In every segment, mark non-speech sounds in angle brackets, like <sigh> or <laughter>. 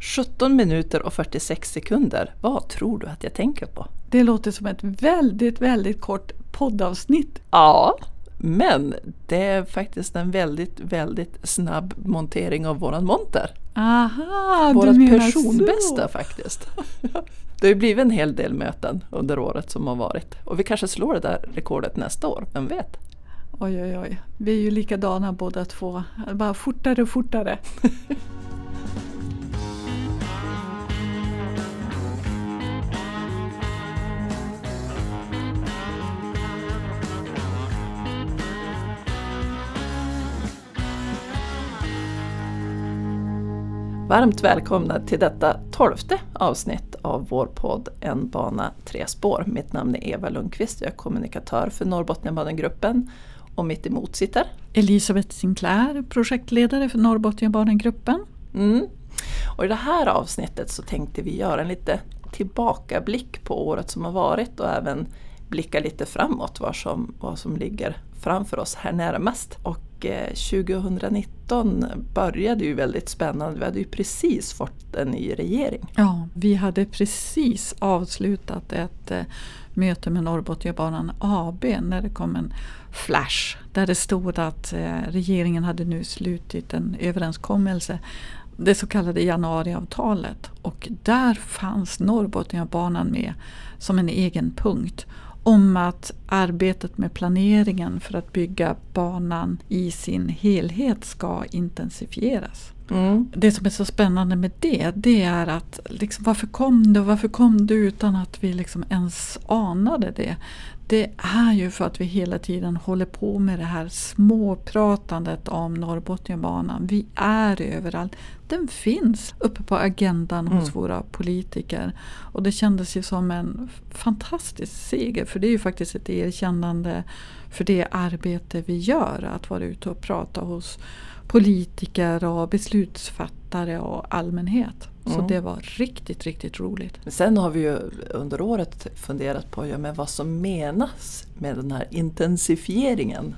17 minuter och 46 sekunder. Vad tror du att jag tänker på? Det låter som ett väldigt, väldigt kort poddavsnitt. Ja, men det är faktiskt en väldigt, väldigt snabb montering av våran monter. Aha, Vårat du menar personbästa så. faktiskt. Det har ju blivit en hel del möten under året som har varit. Och vi kanske slår det där rekordet nästa år, vem vet? Oj, oj, oj. Vi är ju likadana båda två. Bara fortare och fortare. <laughs> Varmt välkomna till detta tolfte avsnitt av vår podd En bana, tre spår. Mitt namn är Eva Lundqvist, jag är kommunikatör för Norrbotniabanegruppen och mitt emot sitter Elisabeth Sinclair, projektledare för Norrbotniabanegruppen. Mm. Och I det här avsnittet så tänkte vi göra en lite tillbakablick på året som har varit och även blicka lite framåt vad som, vad som ligger framför oss här närmast. Och 2019 eh, började ju väldigt spännande. Vi hade ju precis fått en ny regering. Ja, vi hade precis avslutat ett eh, möte med Norrbotniabanan AB när det kom en flash där det stod att eh, regeringen hade nu slutit en överenskommelse det så kallade januariavtalet och där fanns Norrbotniabanan med som en egen punkt om att arbetet med planeringen för att bygga banan i sin helhet ska intensifieras. Mm. Det som är så spännande med det, det är att liksom, varför kom det och varför kom det utan att vi liksom ens anade det? Det är ju för att vi hela tiden håller på med det här småpratandet om Norrbotniabanan. Vi är överallt. Den finns uppe på agendan hos Mm. våra politiker. Och det kändes ju som en fantastisk seger för det är ju faktiskt ett erkännande för det arbete vi gör. Att vara ute och prata hos politiker och beslutsfattare och allmänhet. Så Mm. det var riktigt, riktigt roligt. Sen har vi ju under året funderat på ja, men vad som menas med den här intensifieringen.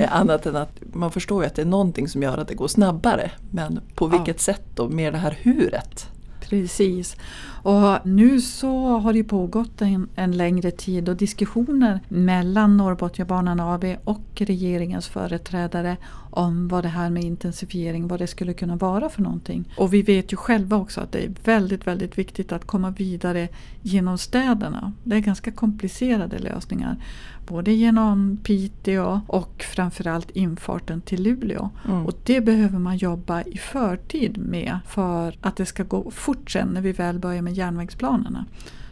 Eh, Annat än att man förstår ju att det är någonting som gör att det går snabbare. Men på Ja. vilket sätt då? Mer det här huret. Precis. Och nu så har det pågått en, en längre tid och diskussioner mellan Norrbotniabanan AB och regeringens företrädare om vad det här med intensifiering, vad det skulle kunna vara för någonting. Och vi vet ju själva också att det är väldigt, väldigt viktigt att komma vidare genom städerna. Det är ganska komplicerade lösningar. Både genom Piteå och framförallt infarten till Luleå. Mm. Och det behöver man jobba i förtid med för att det ska gå fort sen när vi väl börjar med järnvägsplanerna.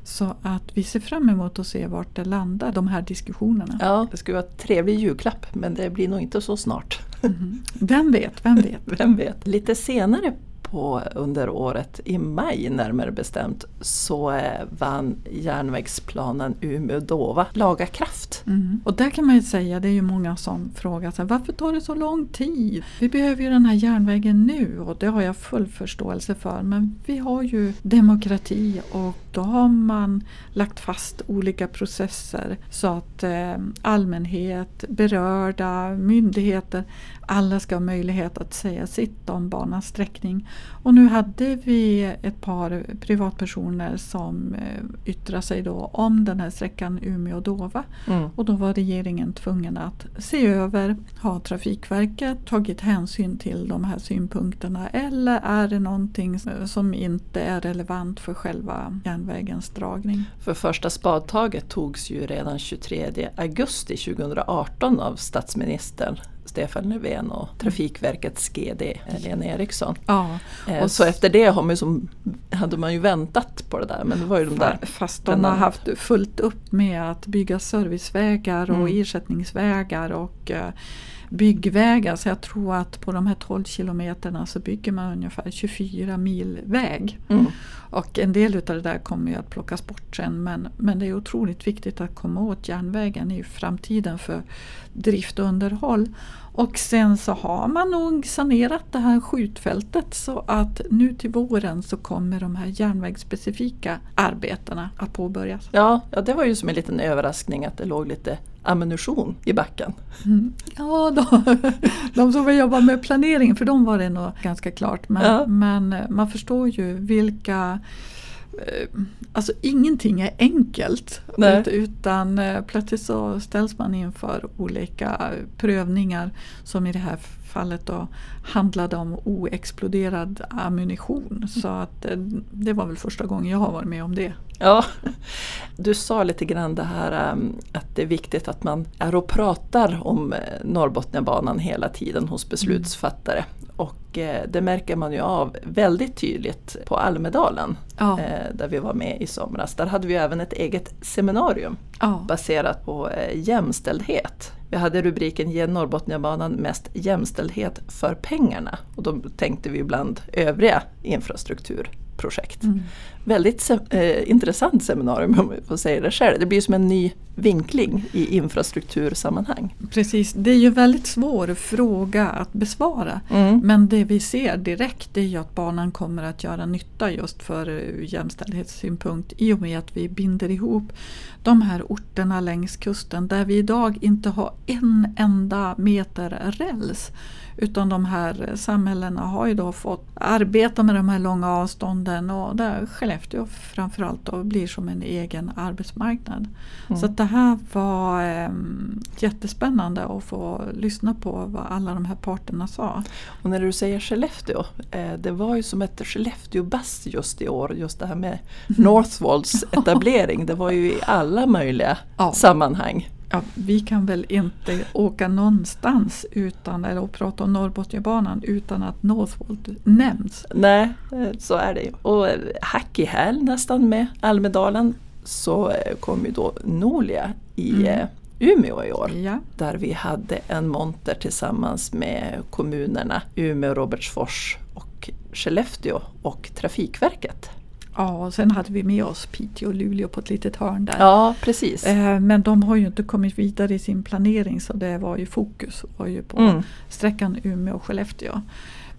Så att vi ser fram emot att se vart det landar, de här diskussionerna. Ja, det skulle vara en trevlig julklapp men det blir nog inte så snart. Mhm. Vem vet, vem vet? <laughs> Vem vet? Lite senare på under året, i maj närmare bestämt, så eh, vann järnvägsplanen Umeå-Dåva laga kraft. Mm. Och där kan man ju säga, det är ju många som frågar sig, varför tar det så lång tid? Vi behöver ju den här järnvägen nu och det har jag full förståelse för. Men vi har ju demokrati och då har man lagt fast olika processer så att eh, allmänhet, berörda, myndigheter, alla ska ha möjlighet att säga sitt om banans sträckning. Och nu hade vi ett par privatpersoner som eh, yttrade sig då om den här sträckan Umeå-Dåva. Mm. Och då var regeringen tvungen att se över, har Trafikverket tagit hänsyn till de här synpunkterna eller är det någonting som inte är relevant för själva järnvägens dragning? För första spadtaget togs ju redan 23 augusti 2018 av statsministern Stefan Löfven och Trafikverkets GD Lena Eriksson. Ja, Eh, Och så efter det har man som, hade man ju väntat på det där men det var ju de där fa- fast de har haft fullt upp med att bygga servicevägar och Mm. ersättningsvägar och eh, byggvägar. Så jag tror att på de här 12 kilometerna så bygger man ungefär 24 mil väg. Mm. Och en del utav det där kommer ju att plockas bort sen men, men det är otroligt viktigt att komma åt järnvägen i framtiden för drift och underhåll. Och sen så har man nog sanerat det här skjutfältet så att nu till våren så kommer de här järnvägsspecifika arbetena att påbörjas. Ja, ja, det var ju som en liten överraskning att det låg lite ammunition i backen? Mm. Ja, de, de som vill jobba med planering, för dem var det nog ganska klart. Men, Ja. men man förstår ju vilka eh, Alltså ingenting är enkelt Nej. ut- utan eh, plötsligt så ställs man inför olika prövningar som i det här fallet då handlade om oexploderad ammunition. Så att eh, det var väl första gången jag har varit med om det. Ja, du sa lite grann det här um, att det är viktigt att man är och pratar om eh, Norrbotniabanan hela tiden hos beslutsfattare. Och eh, det märker man ju av väldigt tydligt på Almedalen Ja, eh, där vi var med i somras. Där hade vi även ett eget seminarium ja. baserat på eh, jämställdhet. Vi hade rubriken Ge Norrbotniabanan mest jämställdhet för pengarna. Och då tänkte vi bland övriga infrastrukturprojekt. Mm. Väldigt se- eh, intressant seminarium om jag får säga det själv. Det blir som en ny vinkling i infrastruktursammanhang. Precis, det är ju en väldigt svår fråga att besvara. Mm. Men det vi ser direkt är ju att banan kommer att göra nytta just för eh, jämställdhetssynpunkt i och med att vi binder ihop de här orterna längs kusten där vi idag inte har en enda meter räls. Utan de här samhällena har ju då fått arbeta med de här långa avstånden och där Skellefteå framförallt då blir som en egen arbetsmarknad. Mm. Så det här var eh, jättespännande att få lyssna på vad alla de här parterna sa. Och när du säger Skellefteå, eh, det var ju som ett Skellefteå-bass just i år, just det här med Northvolts <laughs> etablering. Det var ju i alla möjliga Ja. sammanhang. Ja, vi kan väl inte åka någonstans utan, eller prata om Norrbotniabanan utan att Northvolt nämns. Nej, eh, så är det ju. Och eh, hack i häl nästan med Almedalen så eh, kom ju då Nolia i Mm. Umeå i år. Ja, Där vi hade en monter tillsammans med kommunerna Umeå, Robertsfors och Skellefteå och Trafikverket. Ja och sen hade vi med oss Piteå och Luleå på ett litet hörn där. Ja, precis. Eh, Men de har ju inte kommit vidare i sin planering så det var ju fokus var ju på Mm. sträckan Umeå-Skellefteå.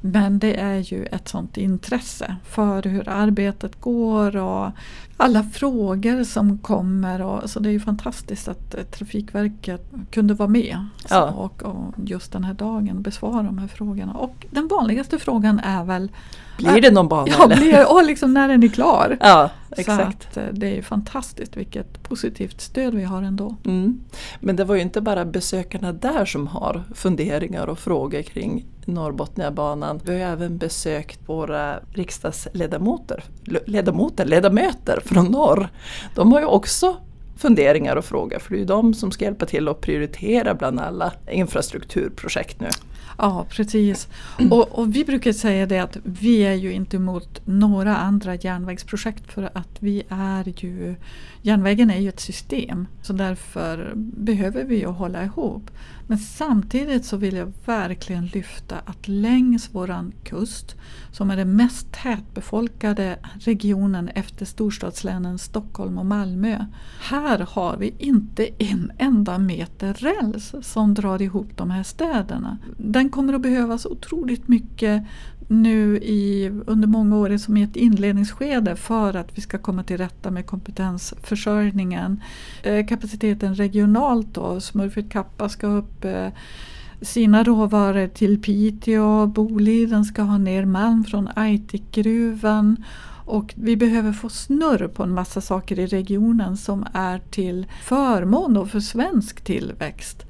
Men det är ju ett sånt intresse för hur arbetet går och alla frågor som kommer. Och, så det är ju fantastiskt att eh, Trafikverket kunde vara med så, Ja. och, och just den här dagen besvara de här frågorna. Och den vanligaste frågan är väl Blir det någon bana <laughs> ja, eller? blir, och liksom när är ni klar? Ja, Så exakt. att, eh, det är ju fantastiskt vilket positivt stöd vi har ändå. Mm. Men det var ju inte bara besökarna där som har funderingar och frågor kring Norrbotniabanan. Vi har även besökt våra riksdagsledamöter, ledamöter, ledamöter från norr. De har ju också funderingar och frågor för det är ju de som ska hjälpa till att prioritera bland alla infrastrukturprojekt nu. Ja, precis. Och, och vi brukar säga det att vi är ju inte emot några andra järnvägsprojekt för att vi är ju Järnvägen är ju ett system så därför behöver vi ju hålla ihop. Men samtidigt så vill jag verkligen lyfta att längs våran kust som är den mest tätbefolkade regionen efter storstadslänen Stockholm och Malmö. Här har vi inte en enda meter räls som drar ihop de här städerna. Den kommer att behövas otroligt mycket nu i, under många år som i ett inledningsskede för att vi ska komma till rätta med kompetensförsörjningen. Eh, kapaciteten regionalt då, Smurfit Kappa ska upp eh, sina råvaror till Piteå, Boliden ska ha ner malm från Aitikgruvan och vi behöver få snurr på en massa saker i regionen som är till förmån då för svensk tillväxt.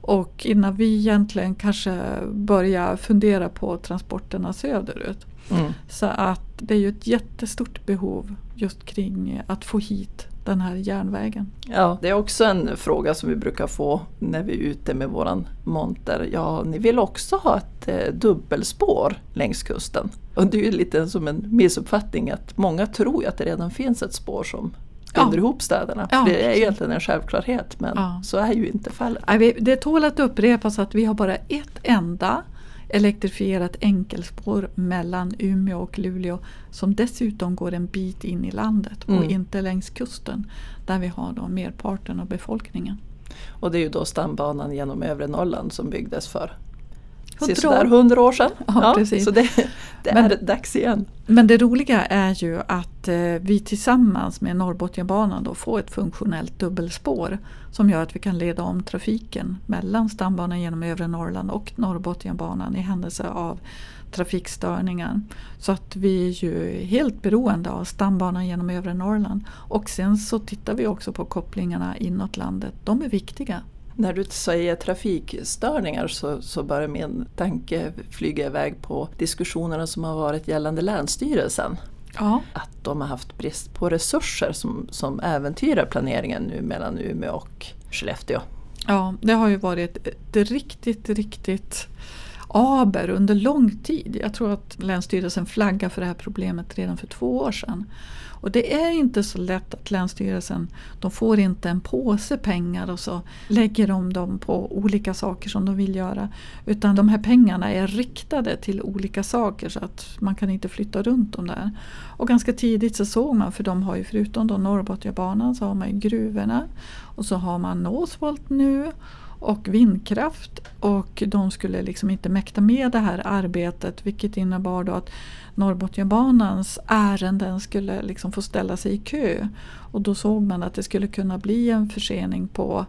Och innan vi egentligen kanske börjar fundera på transporterna söderut. Mm. Så att det är ju ett jättestort behov just kring att få hit den här järnvägen. Ja, det är också en fråga som vi brukar få när vi är ute med våran monter. Ja, ni vill också ha ett eh, dubbelspår längs kusten. Och det är ju lite som en missuppfattning att många tror att det redan finns ett spår som Ja. binder ihop städerna. Ja, det är egentligen en självklarhet men Ja. så är ju inte fallet. Det tål att upprepas att vi har bara ett enda elektrifierat enkelspår mellan Umeå och Luleå som dessutom går en bit in i landet och Mm. inte längs kusten där vi har då merparten av befolkningen. Och det är ju då stambanan genom övre Norrland som byggdes för sådär hundra år sedan. Ja, Ja, precis. Så det, det Men- är dags igen. Men det roliga är ju att eh, vi tillsammans med Norrbotniabanan då får ett funktionellt dubbelspår som gör att vi kan leda om trafiken mellan stambanan genom övre Norrland och Norrbotniabanan i händelse av trafikstörningar. Så att vi är ju helt beroende av stambanan genom övre Norrland. Och sen så tittar vi också på kopplingarna inåt landet. De är viktiga. När du säger trafikstörningar så, så börjar min tanke flyga iväg på diskussionerna som har varit gällande Länsstyrelsen. Ja. Att de har haft brist på resurser som, som äventyrar planeringen nu mellan Umeå och Skellefteå. Ja, det har ju varit ett riktigt, riktigt aber under lång tid. Jag tror att Länsstyrelsen flaggade för det här problemet redan för två år sedan. Och det är inte så lätt att Länsstyrelsen, de får inte en påse pengar och så lägger de dem på olika saker som de vill göra. Utan de här pengarna är riktade till olika saker så att man kan inte flytta runt dem där. Och ganska tidigt så såg man, för de har ju förutom då Norrbotniabanan så har man ju gruvorna och så har man Northvolt nu och vindkraft och de skulle liksom inte mäkta med det här arbetet vilket innebar då att Norrbotniabanans ärenden skulle liksom få ställa sig i kö. Och då såg man att det skulle kunna bli en försening på,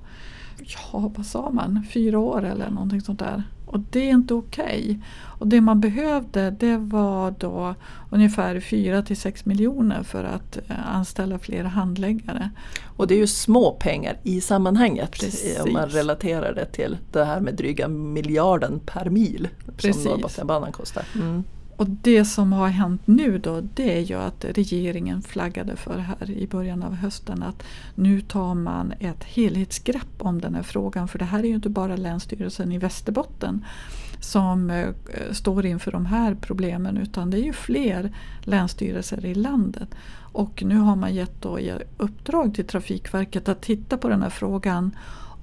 ja vad sa man, fyra år eller någonting sånt där. Och det är inte okej. Och det man behövde det var då ungefär 4 till 6 miljoner för att eh, anställa fler handläggare. Och det är ju små pengar i sammanhanget Precis. om man relaterar det till det här med dryga miljarden per mil Precis. som Norrbotniabanan kostar. Mm. Och det som har hänt nu då det är ju att regeringen flaggade för här i början av hösten att nu tar man ett helhetsgrepp om den här frågan. För det här är ju inte bara Länsstyrelsen i Västerbotten som eh, står inför de här problemen utan det är ju fler länsstyrelser i landet. Och nu har man gett då i uppdrag till Trafikverket att titta på den här frågan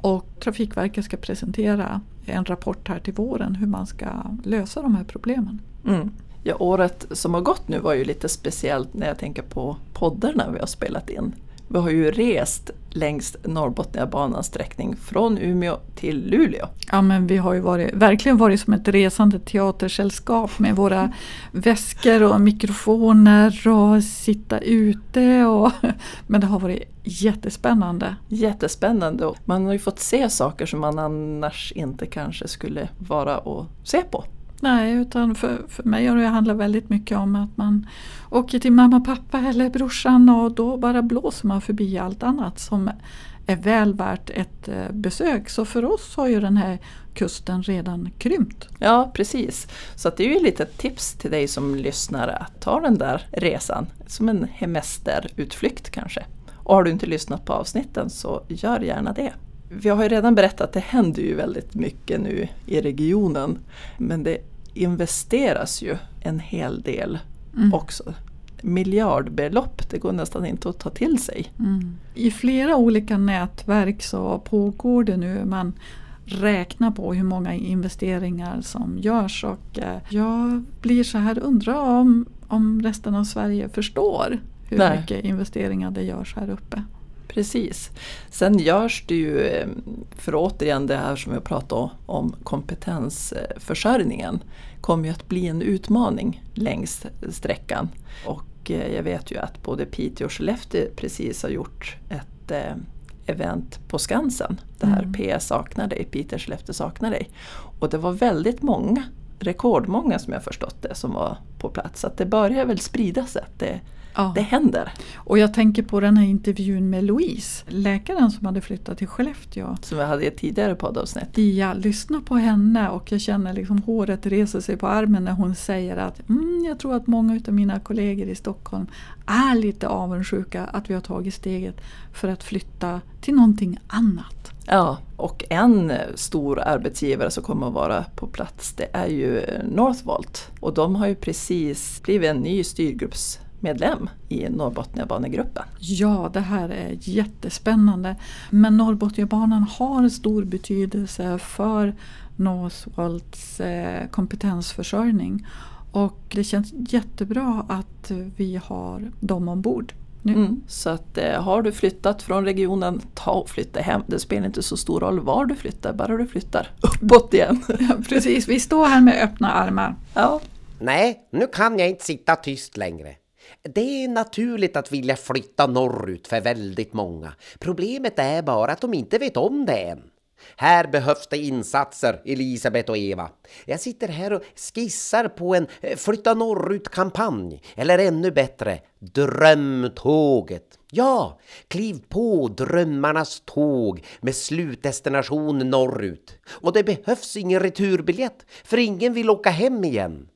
och Trafikverket ska presentera en rapport här till våren hur man ska lösa de här problemen. Mm. Ja, året som har gått nu var ju lite speciellt när jag tänker på poddarna vi har spelat in. Vi har ju rest längs Norrbotniabanans sträckning från Umeå till Luleå. Ja men vi har ju varit, verkligen varit som ett resande teatersällskap med våra väskor och mikrofoner och sitta ute. Och, <laughs> men det har varit jättespännande. Jättespännande och man har ju fått se saker som man annars inte kanske skulle vara och se på. Nej, utan för, för mig har det handlat väldigt mycket om att man åker till mamma, pappa eller brorsan och då bara blåser man förbi allt annat som är väl värt ett eh, besök. Så för oss har ju den här kusten redan krympt. Ja, precis. Så att det är ju lite tips till dig som lyssnar att ta den där resan som en hemesterutflykt kanske. Och har du inte lyssnat på avsnitten så gör gärna det. Vi har ju redan berättat att det händer ju väldigt mycket nu i regionen. Men det investeras ju en hel del Mm. också. Miljardbelopp, det går nästan inte att ta till sig. Mm. I flera olika nätverk så pågår det nu. Man räknar på hur många investeringar som görs och eh, jag blir så här undrar om, om resten av Sverige förstår hur Nej. mycket investeringar det görs här uppe. Precis. Sen görs det ju, eh, för återigen det här som jag pratade om, kompetensförsörjningen, kommer ju att bli en utmaning längs sträckan. Och eh, jag vet ju att både Piteå och Skellefteå precis har gjort ett eh, event på Skansen. Det här Mm. PS saknar dig, Piteå Skellefteå saknar dig. Och det var väldigt många, rekordmånga som jag förstått det, som var på plats. Så att det börjar väl sprida sig, att det, Ja. det händer. Och jag tänker på den här intervjun med Louise, läkaren som hade flyttat till Skellefteå. Som vi hade i ett tidigare poddavsnitt. Jag lyssnar på henne och jag känner liksom håret reser sig på armen när hon säger att mm, jag tror att många av mina kollegor i Stockholm är lite avundsjuka att vi har tagit steget för att flytta till någonting annat. Ja, och en stor arbetsgivare som kommer att vara på plats det är ju Northvolt. Och de har ju precis blivit en ny styrgruppsmedlem i Norrbotniabanegruppen. Ja, det här är jättespännande. Men Norrbotniabanan har stor betydelse för Northvolts eh, kompetensförsörjning. Och det känns jättebra att vi har dem ombord. Nu. Mm. Så att eh, har du flyttat från regionen, ta och flytta hem. Det spelar inte så stor roll var du flyttar, bara du flyttar uppåt igen. <laughs> Ja, precis, vi står här med öppna armar. Ja, Nej, nu kan jag inte sitta tyst längre. Det är naturligt att vilja flytta norrut för väldigt många. Problemet är bara att de inte vet om det än. Här behövs det insatser, Elisabeth och Eva. Jag sitter här och skissar på en eh, flytta norrut-kampanj. Eller ännu bättre, Drömtåget. Ja, kliv på drömmarnas tåg med slutdestination norrut. Och det behövs ingen returbiljett, för ingen vill åka hem igen.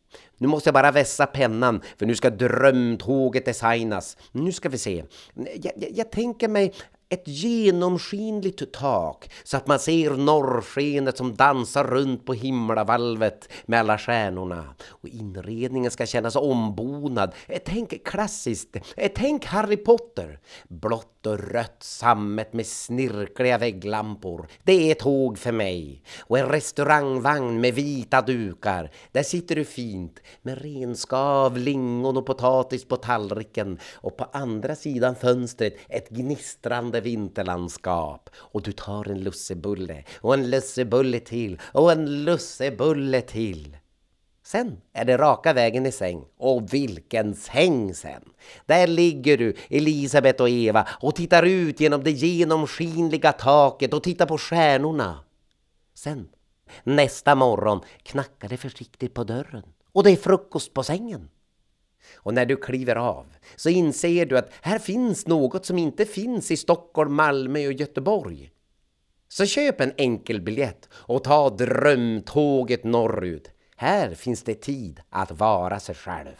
Nu måste jag bara vässa pennan, för nu ska drömtåget designas. Nu ska vi se. Jag, jag, jag tänker mig ett genomskinligt tak så att man ser norrskenet som dansar runt på himlavalvet med alla stjärnorna. Och inredningen ska kännas ombonad. Eh, tänk klassiskt. Eh, tänk Harry Potter. Blått och rött sammet med snirkliga vägglampor. Det är tåg för mig. Och en restaurangvagn med vita dukar. Där sitter du fint med renskav, lingon och potatis på tallriken. Och på andra sidan fönstret ett gnistrande vinterlandskap. Och du tar en lussebulle och en lussebulle till och en lussebulle till. Sen är det raka vägen i säng. Och vilken säng sen! Där ligger du, Elisabeth och Eva, och tittar ut genom det genomskinliga taket och tittar på stjärnorna. Sen, nästa morgon, knackar det försiktigt på dörren. Och det är frukost på sängen. Och när du kliver av så inser du att här finns något som inte finns i Stockholm, Malmö och Göteborg. Så köp en enkel biljett och ta drömtåget norrut. Här finns det tid att vara sig själv.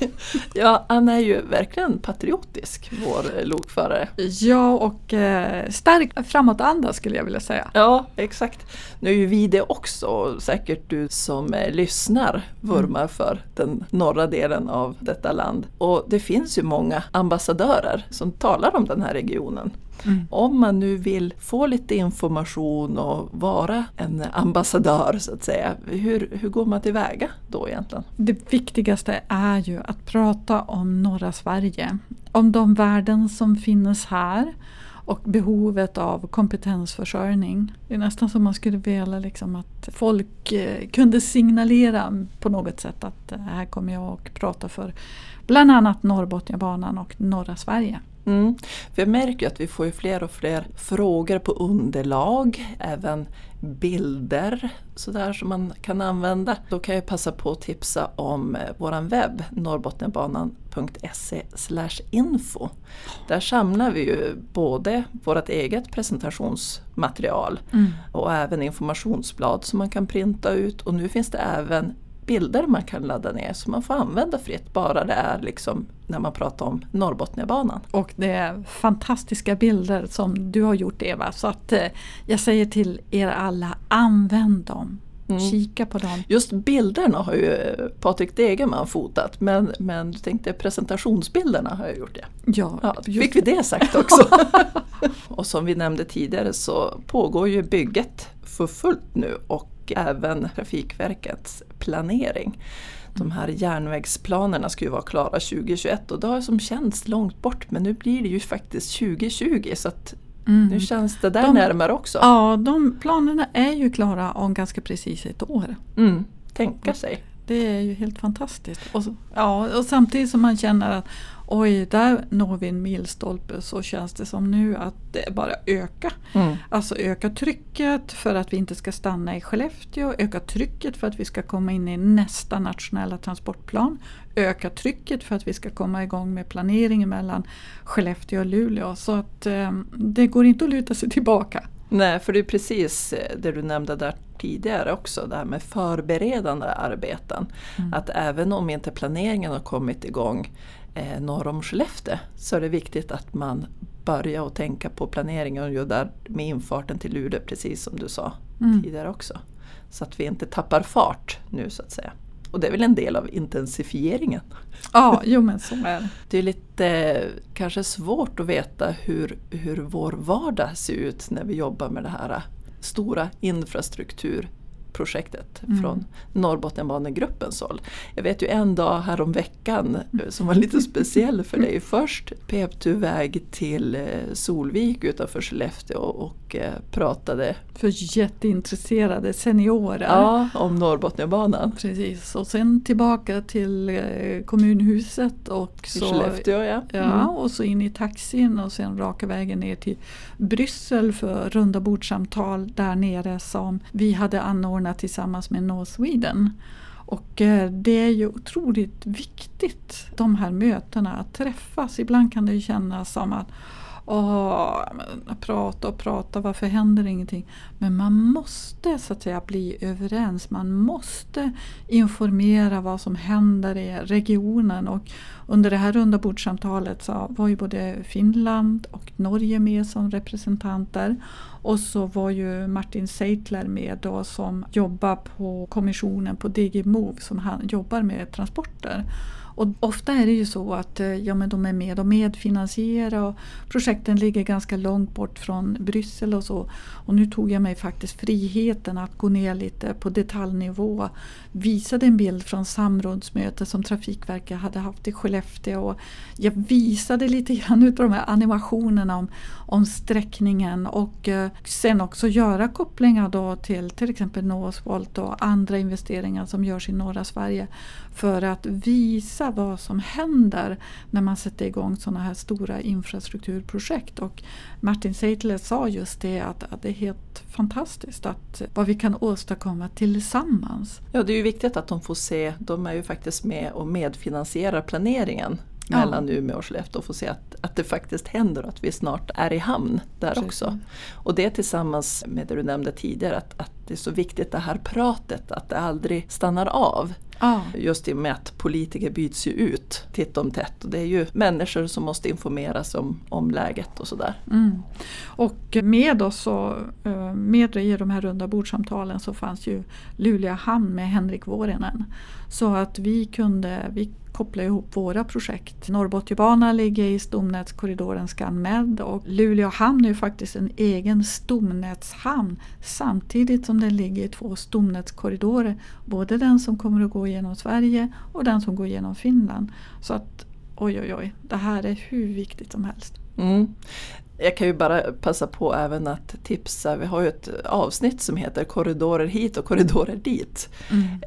<laughs> ja, Anna är ju verkligen patriotisk, vår lokförare. Ja, och eh, stark framåtanda skulle jag vilja säga. Ja, exakt. Nu är ju vi det också säkert du som eh, lyssnar vurmar för den norra delen av detta land. Och det finns ju många ambassadörer som talar om den här regionen. Mm. Om man nu vill få lite information och vara en ambassadör så att säga, hur, hur går man tillväga då egentligen? Det viktigaste är ju att prata om norra Sverige. Om de värden som finns här och behovet av kompetensförsörjning. Det är nästan som man skulle vilja liksom att folk eh, kunde signalera på något sätt att eh, här kommer jag och prata för bland annat Norrbotniabanan och norra Sverige. Mm. Jag märker att vi får ju fler och fler frågor på underlag, även bilder sådär som man kan använda. Då kan jag passa på att tipsa om eh, våran webb norrbotniabanan.se info. Där samlar vi ju både vårt eget presentationsmaterial Mm. och även informationsblad som man kan printa ut och nu finns det även bilder man kan ladda ner så man får använda fritt bara det är liksom när man pratar om Norrbotniabanan. Och det är fantastiska bilder som du har gjort Eva. Så att eh, jag säger till er alla, använd dem. Mm. Kika på dem. Just bilderna har ju Patrik Degerman fotat men, men du tänkte presentationsbilderna har jag gjort det. Ja, Ja, fick vi det sagt också. <laughs> och som vi nämnde tidigare så pågår ju bygget för fullt nu och även Trafikverkets planering. De här järnvägsplanerna ska ju vara klara 2021 och det har som känts långt bort men nu blir det ju faktiskt 2020 så Mm. nu känns det där De- närmare också. Ja, de planerna är ju klara om ganska precis ett år. Mm, tänka sig. Det är ju helt fantastiskt. Och, ja, och samtidigt som man känner att oj, där når vi en milstolpe så känns det som nu att det bara öka. Mm. Alltså öka trycket för att vi inte ska stanna i Skellefteå, öka trycket för att vi ska komma in i nästa nationella transportplan, öka trycket för att vi ska komma igång med planeringen mellan Skellefteå och Luleå. Så att eh, det går inte att luta sig tillbaka. Nej, för det är precis eh, det du nämnde där tidigare också, det här med förberedande arbeten. Mm. Att även om inte planeringen har kommit igång eh, norr om Skellefteå så är det viktigt att man börjar att tänka på planeringen och där med infarten till Luleå, precis som du sa Mm. tidigare också. Så att vi inte tappar fart nu så att säga. Och det är väl en del av intensifieringen. Ja, jo men så är det. Det är lite kanske svårt att veta hur, hur vår vardag ser ut när vi jobbar med det här stora projektet Mm. från Norrbotniabanegruppens håll. Jag vet ju en dag häromveckan eh, som var lite speciell för dig. Först pep du iväg till eh, Solvik utanför Skellefteå och eh, pratade För jätteintresserade seniorer. ja, om Norrbotniabanan. Precis, och sen tillbaka till eh, kommunhuset och I så, Skellefteå ja. ja, Mm. och så in i taxin och sen raka vägen ner till Bryssel för runda bordsamtal där nere som vi hade anordnat tillsammans med North Sweden. Och eh, det är ju otroligt viktigt de här mötena, att träffas. Ibland kan det kännas som att Åh, men prata och prata, varför händer ingenting? Men man måste så att säga bli överens. Man måste informera vad som händer i regionen. Och under det här rundabordssamtalet så var ju både Finland och Norge med som representanter. Och så var ju Martin Seitler med då som jobbar på kommissionen på DG Move som han jobbar med transporter. Och ofta är det ju så att eh, ja, men de är med och medfinansierar och projekten ligger ganska långt bort från Bryssel och så. Och nu tog jag mig faktiskt friheten att gå ner lite på detaljnivå. Visade en bild från samrådsmöte som Trafikverket hade haft i Skellefteå. Och jag visade lite grann utav de här animationerna om, om sträckningen och eh, sen också göra kopplingar då till till exempel Northvolt och andra investeringar som görs i norra Sverige för att visa vad som händer när man sätter igång sådana här stora infrastrukturprojekt. Och Martin Seidler sa just det att, att det är helt fantastiskt att vad vi kan åstadkomma tillsammans. Ja, det är ju viktigt att de får se, de är ju faktiskt med och medfinansierar planeringen Ja. mellan Umeå och Skellefteå och få se att, att det faktiskt händer och att vi snart är i hamn där Precis. också. Och det tillsammans med det du nämnde tidigare att, att det är så viktigt det här pratet, att det aldrig stannar av. Ja. Just i och med att politiker byts ju ut titt om tätt och det är ju människor som måste informeras om, om läget och sådär. Mm. Och med oss så, eh, med i de här runda bordsamtalen så fanns ju Luleå hamn med Henrik Vuorinen. Så att vi kunde, vi koppla ihop våra projekt. Norrbotniabanan ligger i stomnätskorridoren ScanMed och Luleå hamn är ju faktiskt en egen stomnätshamn samtidigt som den ligger i två stomnätskorridorer. Både den som kommer att gå genom Sverige och den som går genom Finland. Så att oj oj oj, det här är hur viktigt som helst. Mm. Jag kan ju bara passa på även att tipsa, vi har ju ett avsnitt som heter Korridorer hit och korridorer dit.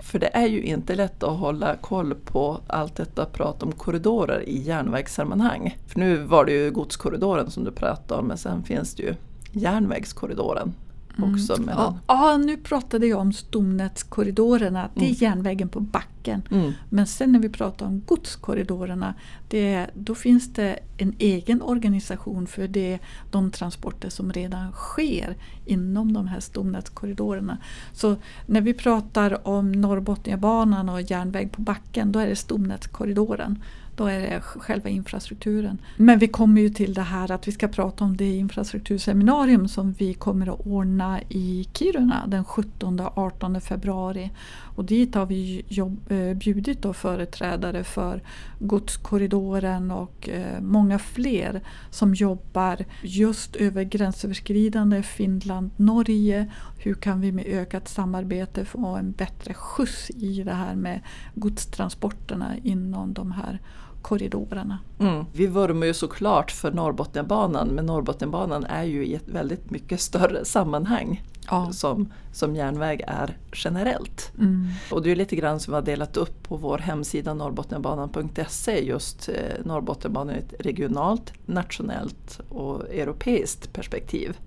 För det är ju inte lätt att hålla koll på allt detta prat om korridorer i järnvägssammanhang. För nu var det ju godskorridoren som du pratade om men sen finns det ju järnvägskorridoren också. Ja, Mellan, ja, nu pratade jag om stomnätskorridorerna. Det är Mm. järnvägen på backen. mm. Men sen när vi pratar om godskorridorerna, det, då finns det en egen organisation för det, de transporter som redan sker inom de här stomnätskorridorerna. Så när vi pratar om Norrbotniabanan och järnväg på backen, då är det stomnätskorridoren. Då är det själva infrastrukturen. Men vi kommer ju till det här att vi ska prata om det infrastrukturseminarium som vi kommer att ordna i Kiruna den 17-18 februari. Och dit har vi jobb, eh, bjudit då företrädare för godskorridoren och eh, många fler som jobbar just över gränsöverskridande Finland-Norge. Hur kan vi med ökat samarbete få en bättre skjuts i det här med godstransporterna inom de här korridorerna. Mm. Vi vurmar ju såklart för Norrbotniabanan men Norrbotniabanan är ju i ett väldigt mycket större sammanhang Ja. som, som järnväg är generellt. Mm. Och det är lite grann som vi har delat upp på vår hemsida norrbotniabanan.se just eh, Norrbotniabanan i ett regionalt, nationellt och europeiskt perspektiv.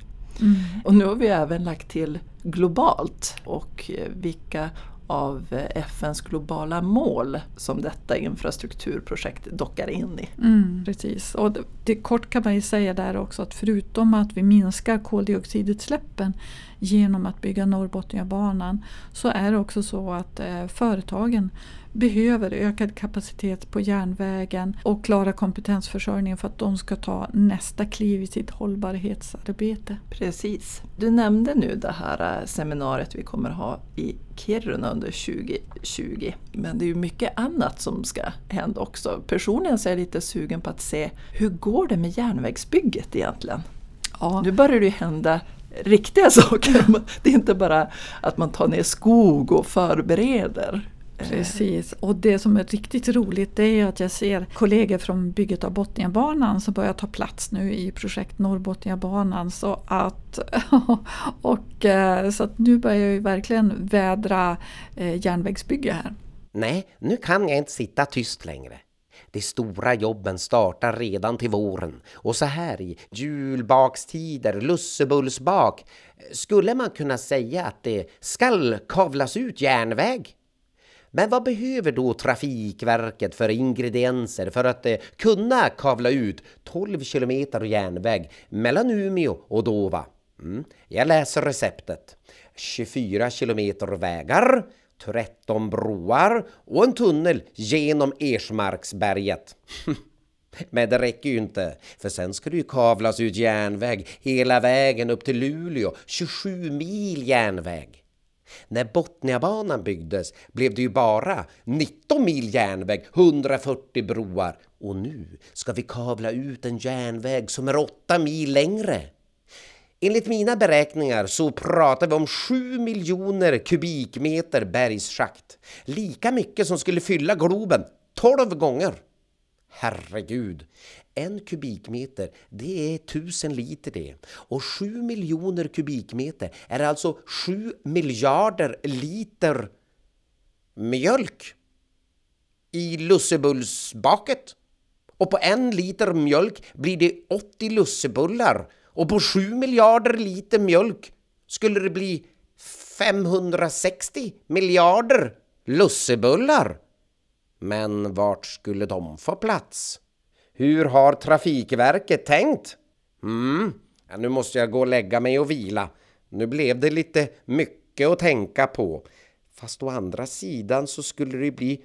Mm. Och nu har vi även lagt till globalt och eh, vilka av FNs globala mål som detta infrastrukturprojekt dockar in i. Mm, precis. Och det, det, kort kan man ju säga där också att förutom att vi minskar koldioxidutsläppen genom att bygga Norrbotniabanan så är det också så att eh, företagen behöver ökad kapacitet på järnvägen och klara kompetensförsörjningen för att de ska ta nästa kliv i sitt hållbarhetsarbete. Precis. Du nämnde nu det här eh, seminariet vi kommer ha i Kiruna under 2020. Men det är ju mycket annat som ska hända också. Personligen så är jag lite sugen på att se hur går det med järnvägsbygget egentligen? Ja. Nu börjar det ju hända riktiga <laughs> saker. <laughs> Det är inte bara att man tar ner skog och förbereder. Precis, och det som är riktigt roligt det är att jag ser kollegor från bygget av Botniabanan som börjar ta plats nu i projekt Norrbotniabanan. Så att, <laughs> och, eh, så att nu börjar vi verkligen vädra eh, järnvägsbygge här. Nej, nu kan jag inte sitta tyst längre. De stora jobben startar redan till våren och så här i julbakstider, lussebullsbak skulle man kunna säga att det skall kavlas ut järnväg. Men vad behöver då Trafikverket för ingredienser för att eh, kunna kavla ut 12 kilometer järnväg mellan Umeå och Dova? Mm. Jag läser receptet. 24 kilometer vägar, 13 broar och en tunnel genom Ersmarksberget. <laughs> Men det räcker ju inte, för sen ska det ju kavlas ut järnväg hela vägen upp till Luleå, 27 mil järnväg. När Botniabanan byggdes blev det ju bara 19 mil järnväg, 140 broar och nu ska vi kavla ut en järnväg som är 8 mil längre. Enligt mina beräkningar så pratar vi om 7 miljoner kubikmeter bergsschakt. Lika mycket som skulle fylla Globen 12 gånger. Herregud, en kubikmeter, det är tusen liter det. Och sju miljoner kubikmeter är alltså sju miljarder liter mjölk i lussebullsbaket. Och på en liter mjölk blir det 80 lussebullar. Och på sju miljarder liter mjölk skulle det bli 560 miljarder lussebullar. Men vart skulle de få plats? Hur har Trafikverket tänkt? Mm, ja, nu måste jag gå och lägga mig och vila. Nu blev det lite mycket att tänka på. Fast å andra sidan så skulle det bli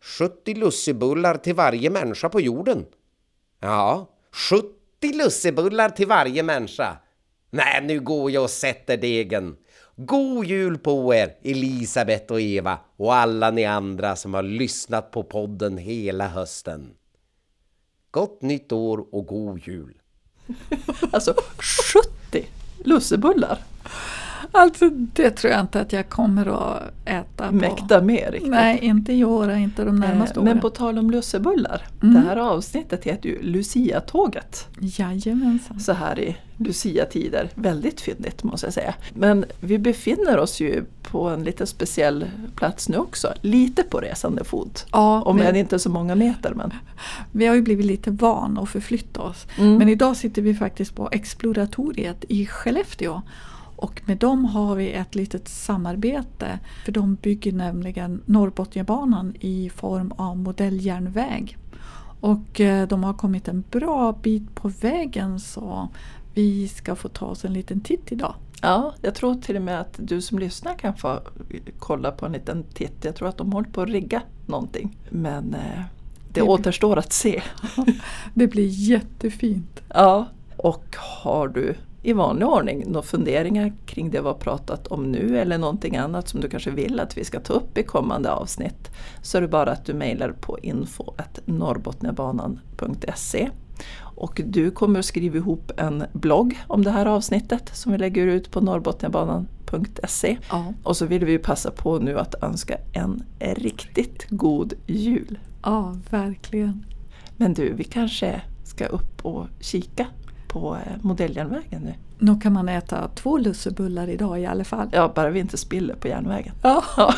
70 lussebullar till varje människa på jorden. Ja, 70 lussebullar till varje människa. Nej, nu går jag och sätter degen. God jul på er, Elisabeth och Eva och alla ni andra som har lyssnat på podden hela hösten. Gott nytt år och god jul! <laughs> alltså 70 lussebullar! Alltså det tror jag inte att jag kommer att äta. På. Mäkta med riktigt. Nej, inte i år, inte de närmaste eh, åren. Men på tal om lussebullar. Mm. Det här avsnittet heter ju Lucia-tåget. Jajamensan. Så här i Lucia-tider. Väldigt fyndigt måste jag säga. Men vi befinner oss ju på en lite speciell plats nu också. Lite på resande fot. Ja, Om än inte så många meter. Men. Vi har ju blivit lite van att förflytta oss. Mm. Men idag sitter vi faktiskt på Exploratoriet i Skellefteå. Och med dem har vi ett litet samarbete för de bygger nämligen Norrbotniabanan i form av modelljärnväg. Och eh, de har kommit en bra bit på vägen så vi ska få ta oss en liten titt idag. Ja, jag tror till och med att du som lyssnar kan få kolla på en liten titt. Jag tror att de håller på att rigga någonting. Men eh, det, det återstår att se. <laughs> det blir jättefint. Ja, och har du i vanlig ordning några funderingar kring det vi har pratat om nu eller någonting annat som du kanske vill att vi ska ta upp i kommande avsnitt så är det bara att du mejlar på info.norrbotniabanan.se och du kommer att skriva ihop en blogg om det här avsnittet som vi lägger ut på norrbotniabanan.se. Ja. Och så vill vi passa på nu att önska en riktigt god jul. Ja, verkligen. Men du, vi kanske ska upp och kika på eh, modelljärnvägen nu. Nu kan man äta två lussebullar idag i alla fall. Ja, bara vi inte spiller på järnvägen. Ja. <laughs>